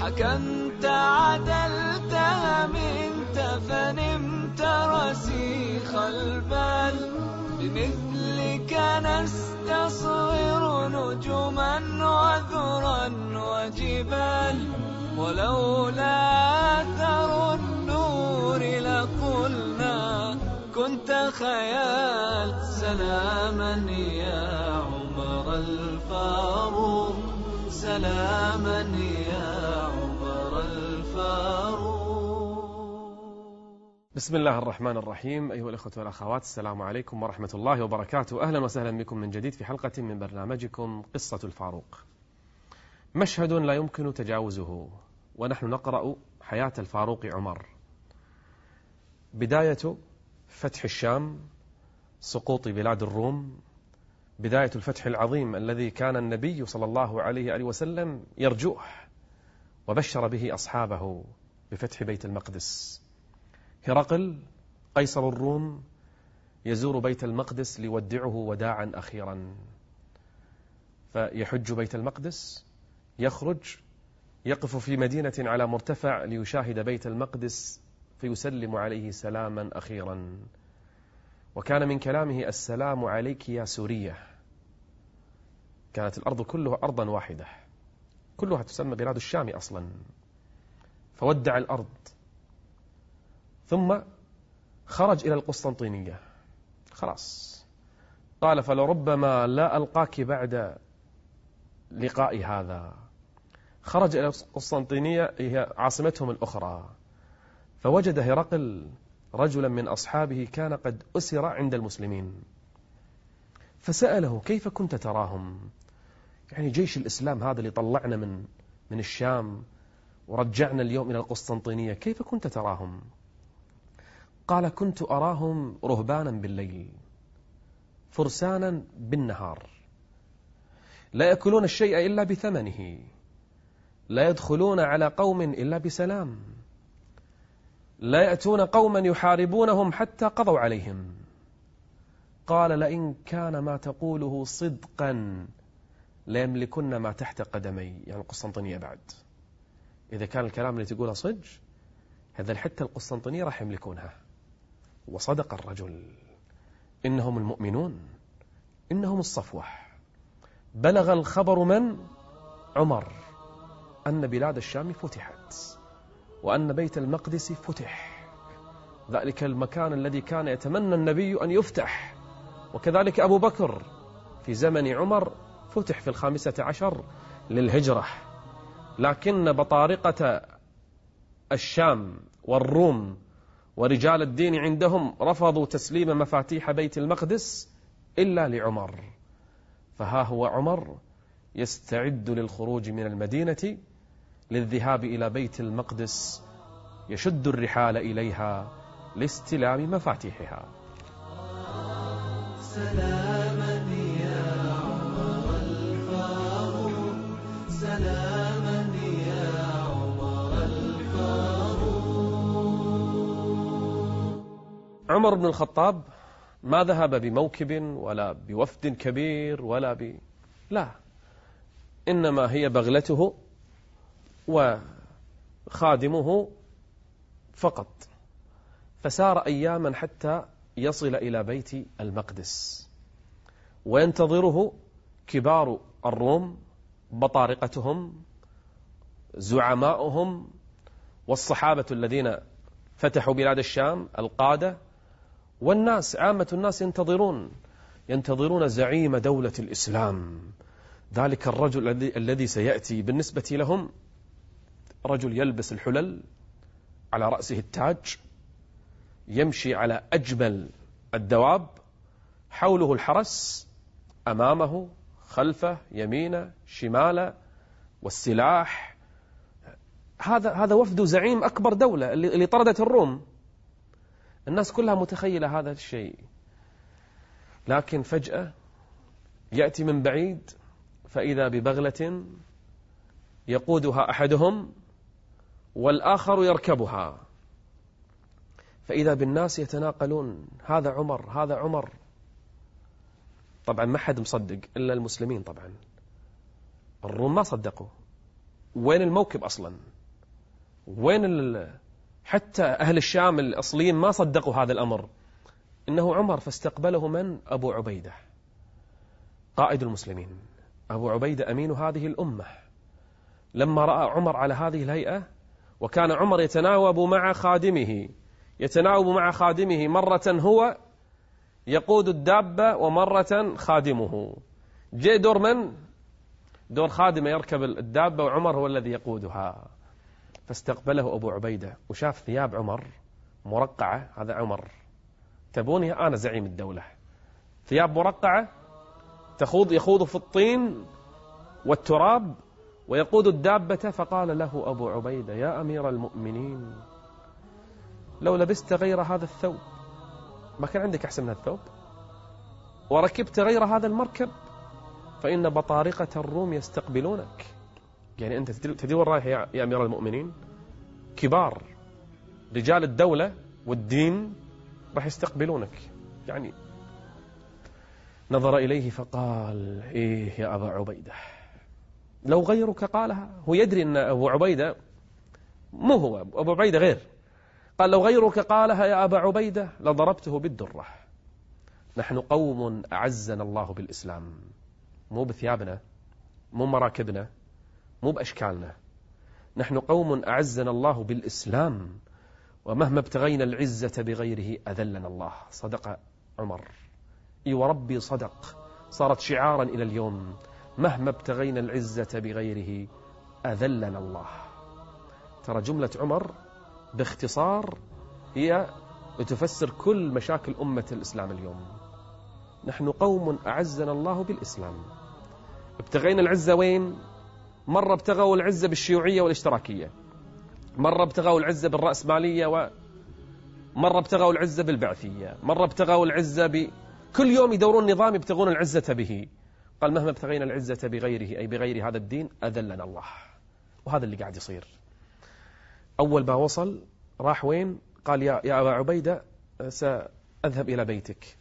حكمت عدلت منت فنمت رسيخ البال بمثلك نستصغر نجما وذرا وجبال ولولا أثر النور لقلنا كنت خيال سلاما يا عمر الفاروق سلاما يا بسم الله الرحمن الرحيم. أيها الأخوة والأخوات السلام عليكم ورحمة الله وبركاته. أهلا وسهلا بكم من جديد في حلقة من برنامجكم قصة الفاروق. مشهد لا يمكن تجاوزه ونحن نقرأ حياة الفاروق عمر. بداية فتح الشام سقوط بلاد الروم. بداية الفتح العظيم الذي كان النبي صلى الله عليه وسلم يرجوه وبشر به أصحابه بفتح بيت المقدس. هرقل قيصر الروم يزور بيت المقدس ليودعه وداعا أخيرا. فيحج بيت المقدس يخرج يقف في مدينة على مرتفع ليشاهد بيت المقدس فيسلم عليه سلاما أخيرا. وكان من كلامه السلام عليك يا سورية. كانت الأرض كلها أرضا واحدة. كلها تسمى بلاد الشام أصلا. فودع الأرض. ثم خرج إلى القسطنطينية. خلاص. قال فلربما لا ألقاك بعد لقاء هذا. خرج إلى القسطنطينية هي عاصمتهم الأخرى. فوجد هرقل رجلا من أصحابه كان قد أسر عند المسلمين. فسأله كيف كنت تراهم؟ يعني جيش الإسلام هذا اللي طلعنا من من الشام ورجعنا اليوم إلى القسطنطينية كيف كنت تراهم؟ قال كنت أراهم رهبانا بالليل فرسانا بالنهار. لا يأكلون الشيء إلا بثمنه لا يدخلون على قوم إلا بسلام. لا يأتون قوما يحاربونهم حتى قضوا عليهم. قال لئن كان ما تقوله صدقا ليملكن ما تحت قدمي. يعني القسطنطينية بعد. إذا كان الكلام اللي تقوله صدق هذا حتى القسطنطينية راح يملكونها. وصدق الرجل. إنهم المؤمنون. إنهم الصفوة. بلغ الخبر من؟ عمر. أن بلاد الشام فتحت. وأن بيت المقدس فتح. ذلك المكان الذي كان يتمنى النبي أن يفتح. وكذلك أبو بكر في زمن عمر فتح في الخامسة عشر للهجرة. لكن بطارقة الشام والروم ورجال الدين عندهم رفضوا تسليم مفاتيح بيت المقدس إلا لعمر. فها هو عمر يستعد للخروج من المدينة للذهاب إلى بيت المقدس يشد الرحال إليها لاستلام مفاتيحها. سلاما عمر بن الخطاب ما ذهب بموكب ولا بوفد كبير ولا ب لا. إنما هي بغلته وخادمه فقط. فسار أياما حتى يصل إلى بيت المقدس. وينتظره كبار الروم بطارقتهم زعماؤهم والصحابة الذين فتحوا بلاد الشام القادة والناس عامة الناس ينتظرون ينتظرون زعيم دولة الإسلام. ذلك الرجل الذي سيأتي بالنسبة لهم رجل يلبس الحلل على رأسه التاج يمشي على أجمل الدواب حوله الحرس أمامه خلفه يمينه شماله والسلاح. هذا هذا وفد زعيم أكبر دولة اللي طردت الروم. الناس كلها متخيلة هذا الشيء. لكن فجأة يأتي من بعيد فإذا ببغلة يقودها أحدهم والآخر يركبها. فإذا بالناس يتناقلون هذا عمر هذا عمر. طبعا ما حد مصدق إلا المسلمين طبعا. الروم ما صدقوا. وين الموكب أصلا؟ وين. حتى أهل الشام الأصليين ما صدقوا هذا الأمر. إنه عمر فاستقبله من؟ أبو عبيدة قائد المسلمين. أبو عبيدة أمين هذه الأمة. لما رأى عمر على هذه الهيئة وكان عمر يتناوب مع خادمه يتناوب مع خادمه مرة هو يقود الدابة ومرة خادمه. جاء دور من؟ دور خادمة يركب الدابة وعمر هو الذي يقودها. فاستقبله أبو عبيدة وشاف ثياب عمر مرقعة هذا عمر. تبوني؟ أنا زعيم الدولة. ثياب مرقعة تخوض يخوض في الطين والتراب ويقود الدابة فقال له أبو عبيدة يا أمير المؤمنين لو لبست غير هذا الثوب ما كان عندك أحسن من الثوب؟ وركبت غير هذا المركب فإن بطارقة الروم يستقبلونك. يعني أنت تدري وين رايح يا أمير المؤمنين؟ كبار رجال الدولة والدين راح يستقبلونك. يعني نظر إليه فقال إيه يا أبا عبيدة. لو غيرك قالها هو يدري أن أبو عبيدة مو هو أبو عبيدة غير. قال لو غيرك قالها يا أبا عبيدة لضربته بالدرة. نحن قوم أعزنا الله بالإسلام. مو بثيابنا مو مراكبنا. مو بأشكالنا. نحن قوم أعزنا الله بالإسلام ومهما ابتغينا العزة بغيره أذلنا الله. صدق عمر. إي وربي صدق. صارت شعارا إلى اليوم. مهما ابتغينا العزة بغيره أذلنا الله. ترى جملة عمر باختصار هي تفسر كل مشاكل أمة الإسلام اليوم. نحن قوم أعزنا الله بالإسلام. ابتغينا العزة وين؟ مرة ابتغوا العزة بالشيوعية والاشتراكية. مرة ابتغوا العزة بالرأسمالية ومرة ابتغوا العزة بالبعثية. مرة ابتغوا العزة ب... كل يوم يدورون نظام يبتغون العزة به. قال مهما ابتغينا العزة بغيره أي بغير هذا الدين أذلنا الله. وهذا اللي قاعد يصير. أول ما وصل راح وين؟ قال يا, يا أبا عبيدة سأذهب إلى بيتك.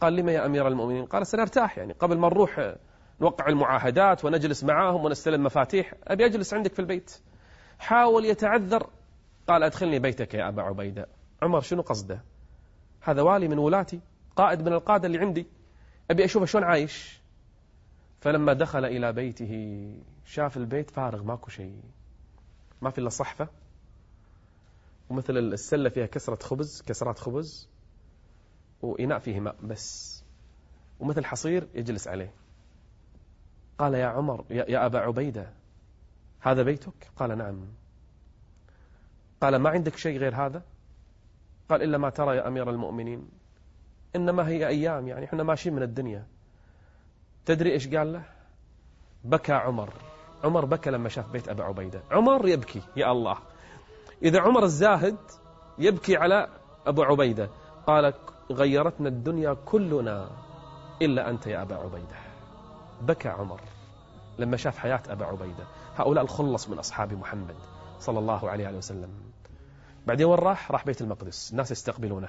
قال لما يا أمير المؤمنين؟ قال سنرتاح يعني. قبل ما نروح نوقع المعاهدات ونجلس معاهم ونستلم مفاتيح. أبي أجلس عندك في البيت. حاول يتعذر. قال أدخلني بيتك يا أبا عبيدة. عمر شنو قصده؟ هذا والي من ولاتي قائد من القادة اللي عندي. أبي أشوفه شلون عايش. فلما دخل إلى بيته شاف البيت فارغ ماكو شيء. ما في إلا صحفة. ومثل السلة فيها كسرة خبز كسرات خبز. وإناء فيه ماء بس. ومثل حصير يجلس عليه. قال يا عمر يا أبا عبيدة هذا بيتك? قال نعم. قال ما عندك شيء غير هذا? قال إلا ما ترى يا أمير المؤمنين. إنما هي أيام يعني إحنا ماشيين من الدنيا. تدري إيش قال له؟ بكى عمر. عمر بكى لما شاف بيت أبا عبيدة. عمر يبكي يا الله. إذا عمر الزاهد يبكي على أبو عبيدة قال غيرتنا الدنيا كلنا إلا أنت يا أبا عبيدة. بكى عمر لما شاف حياة أبا عبيدة. هؤلاء الخلص من أصحاب محمد صلى الله عليه وسلم. بعدين وين راح؟ راح بيت المقدس. الناس يستقبلونه.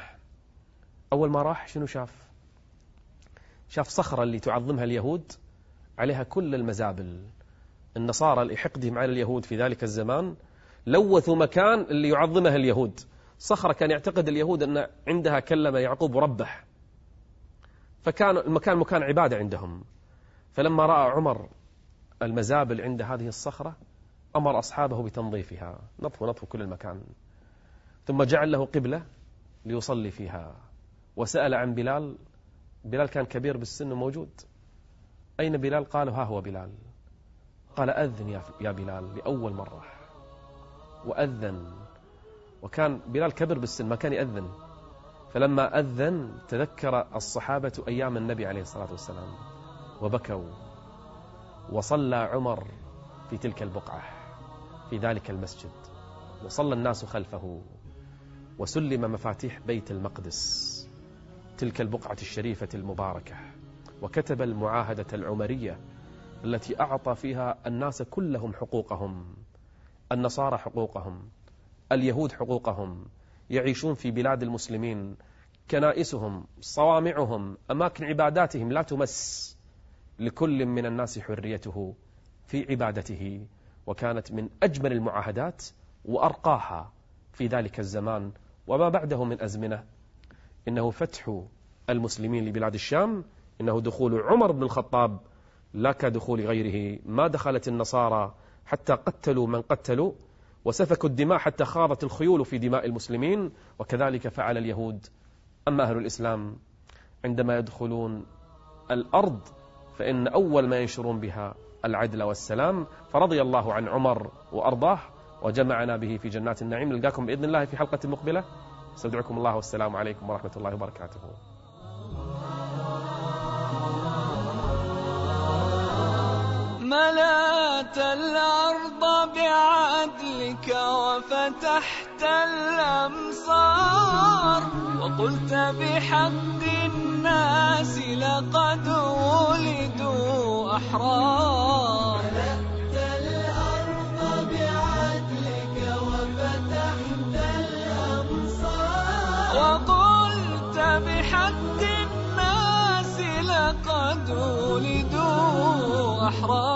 أول ما راح شنو شاف؟ شاف صخرة اللي تعظمها اليهود عليها كل المزابل. النصارى لحقدهم على اليهود في ذلك الزمان لوثوا مكان اللي يعظمها اليهود. صخرة كان يعتقد اليهود أن عندها كلم يعقوب ربح. فكان المكان مكان عبادة عندهم. فلما رأى عمر المزابل عند هذه الصخرة أمر أصحابه بتنظيفها. نظفوا نظفوا كل المكان. ثم جعل له قبلة ليصلي فيها. وسأل عن بلال. بلال كان كبير بالسن وموجود. أين بلال؟ قال ها هو بلال. قال أذن يا بلال لأول مرة. وأذن. وكان بلال كبر بالسن ما كان يأذن. فلما أذن تذكر الصحابة أيام النبي عليه الصلاة والسلام. وبكوا وصلى عمر في تلك البقعة في ذلك المسجد. وصلى الناس خلفه وسلم مفاتيح بيت المقدس تلك البقعة الشريفة المباركة. وكتب المعاهدة العمرية التي أعطى فيها الناس كلهم حقوقهم النصارى حقوقهم اليهود حقوقهم يعيشون في بلاد المسلمين كنائسهم صوامعهم أماكن عباداتهم لا تمس. لكل من الناس حريته في عبادته وكانت من أجمل المعاهدات وأرقاها في ذلك الزمان وما بعده من أزمنة. إنه فتح المسلمين لبلاد الشام إنه دخول عمر بن الخطاب لا كدخول غيره. ما دخلت النصارى حتى قتلوا من قتلوا وسفكوا الدماء حتى خاضت الخيول في دماء المسلمين وكذلك فعل اليهود. أما أهل الإسلام عندما يدخلون الأرض فإن أول ما ينشرون بها العدل والسلام فرضي الله عن عمر وأرضاه وجمعنا به في جنات النعيم. نلقاكم بإذن الله في حلقة مقبلة. أستودعكم الله والسلام عليكم ورحمة الله وبركاته. ملأت الأرض بعدلك وفتحت الأمصار وقلت بحق الناس لقد ولدوا أحرار ملأت الأرض بعدلك وفتحت الأمصار وقلت بحق الناس لقد ولدوا أحرار.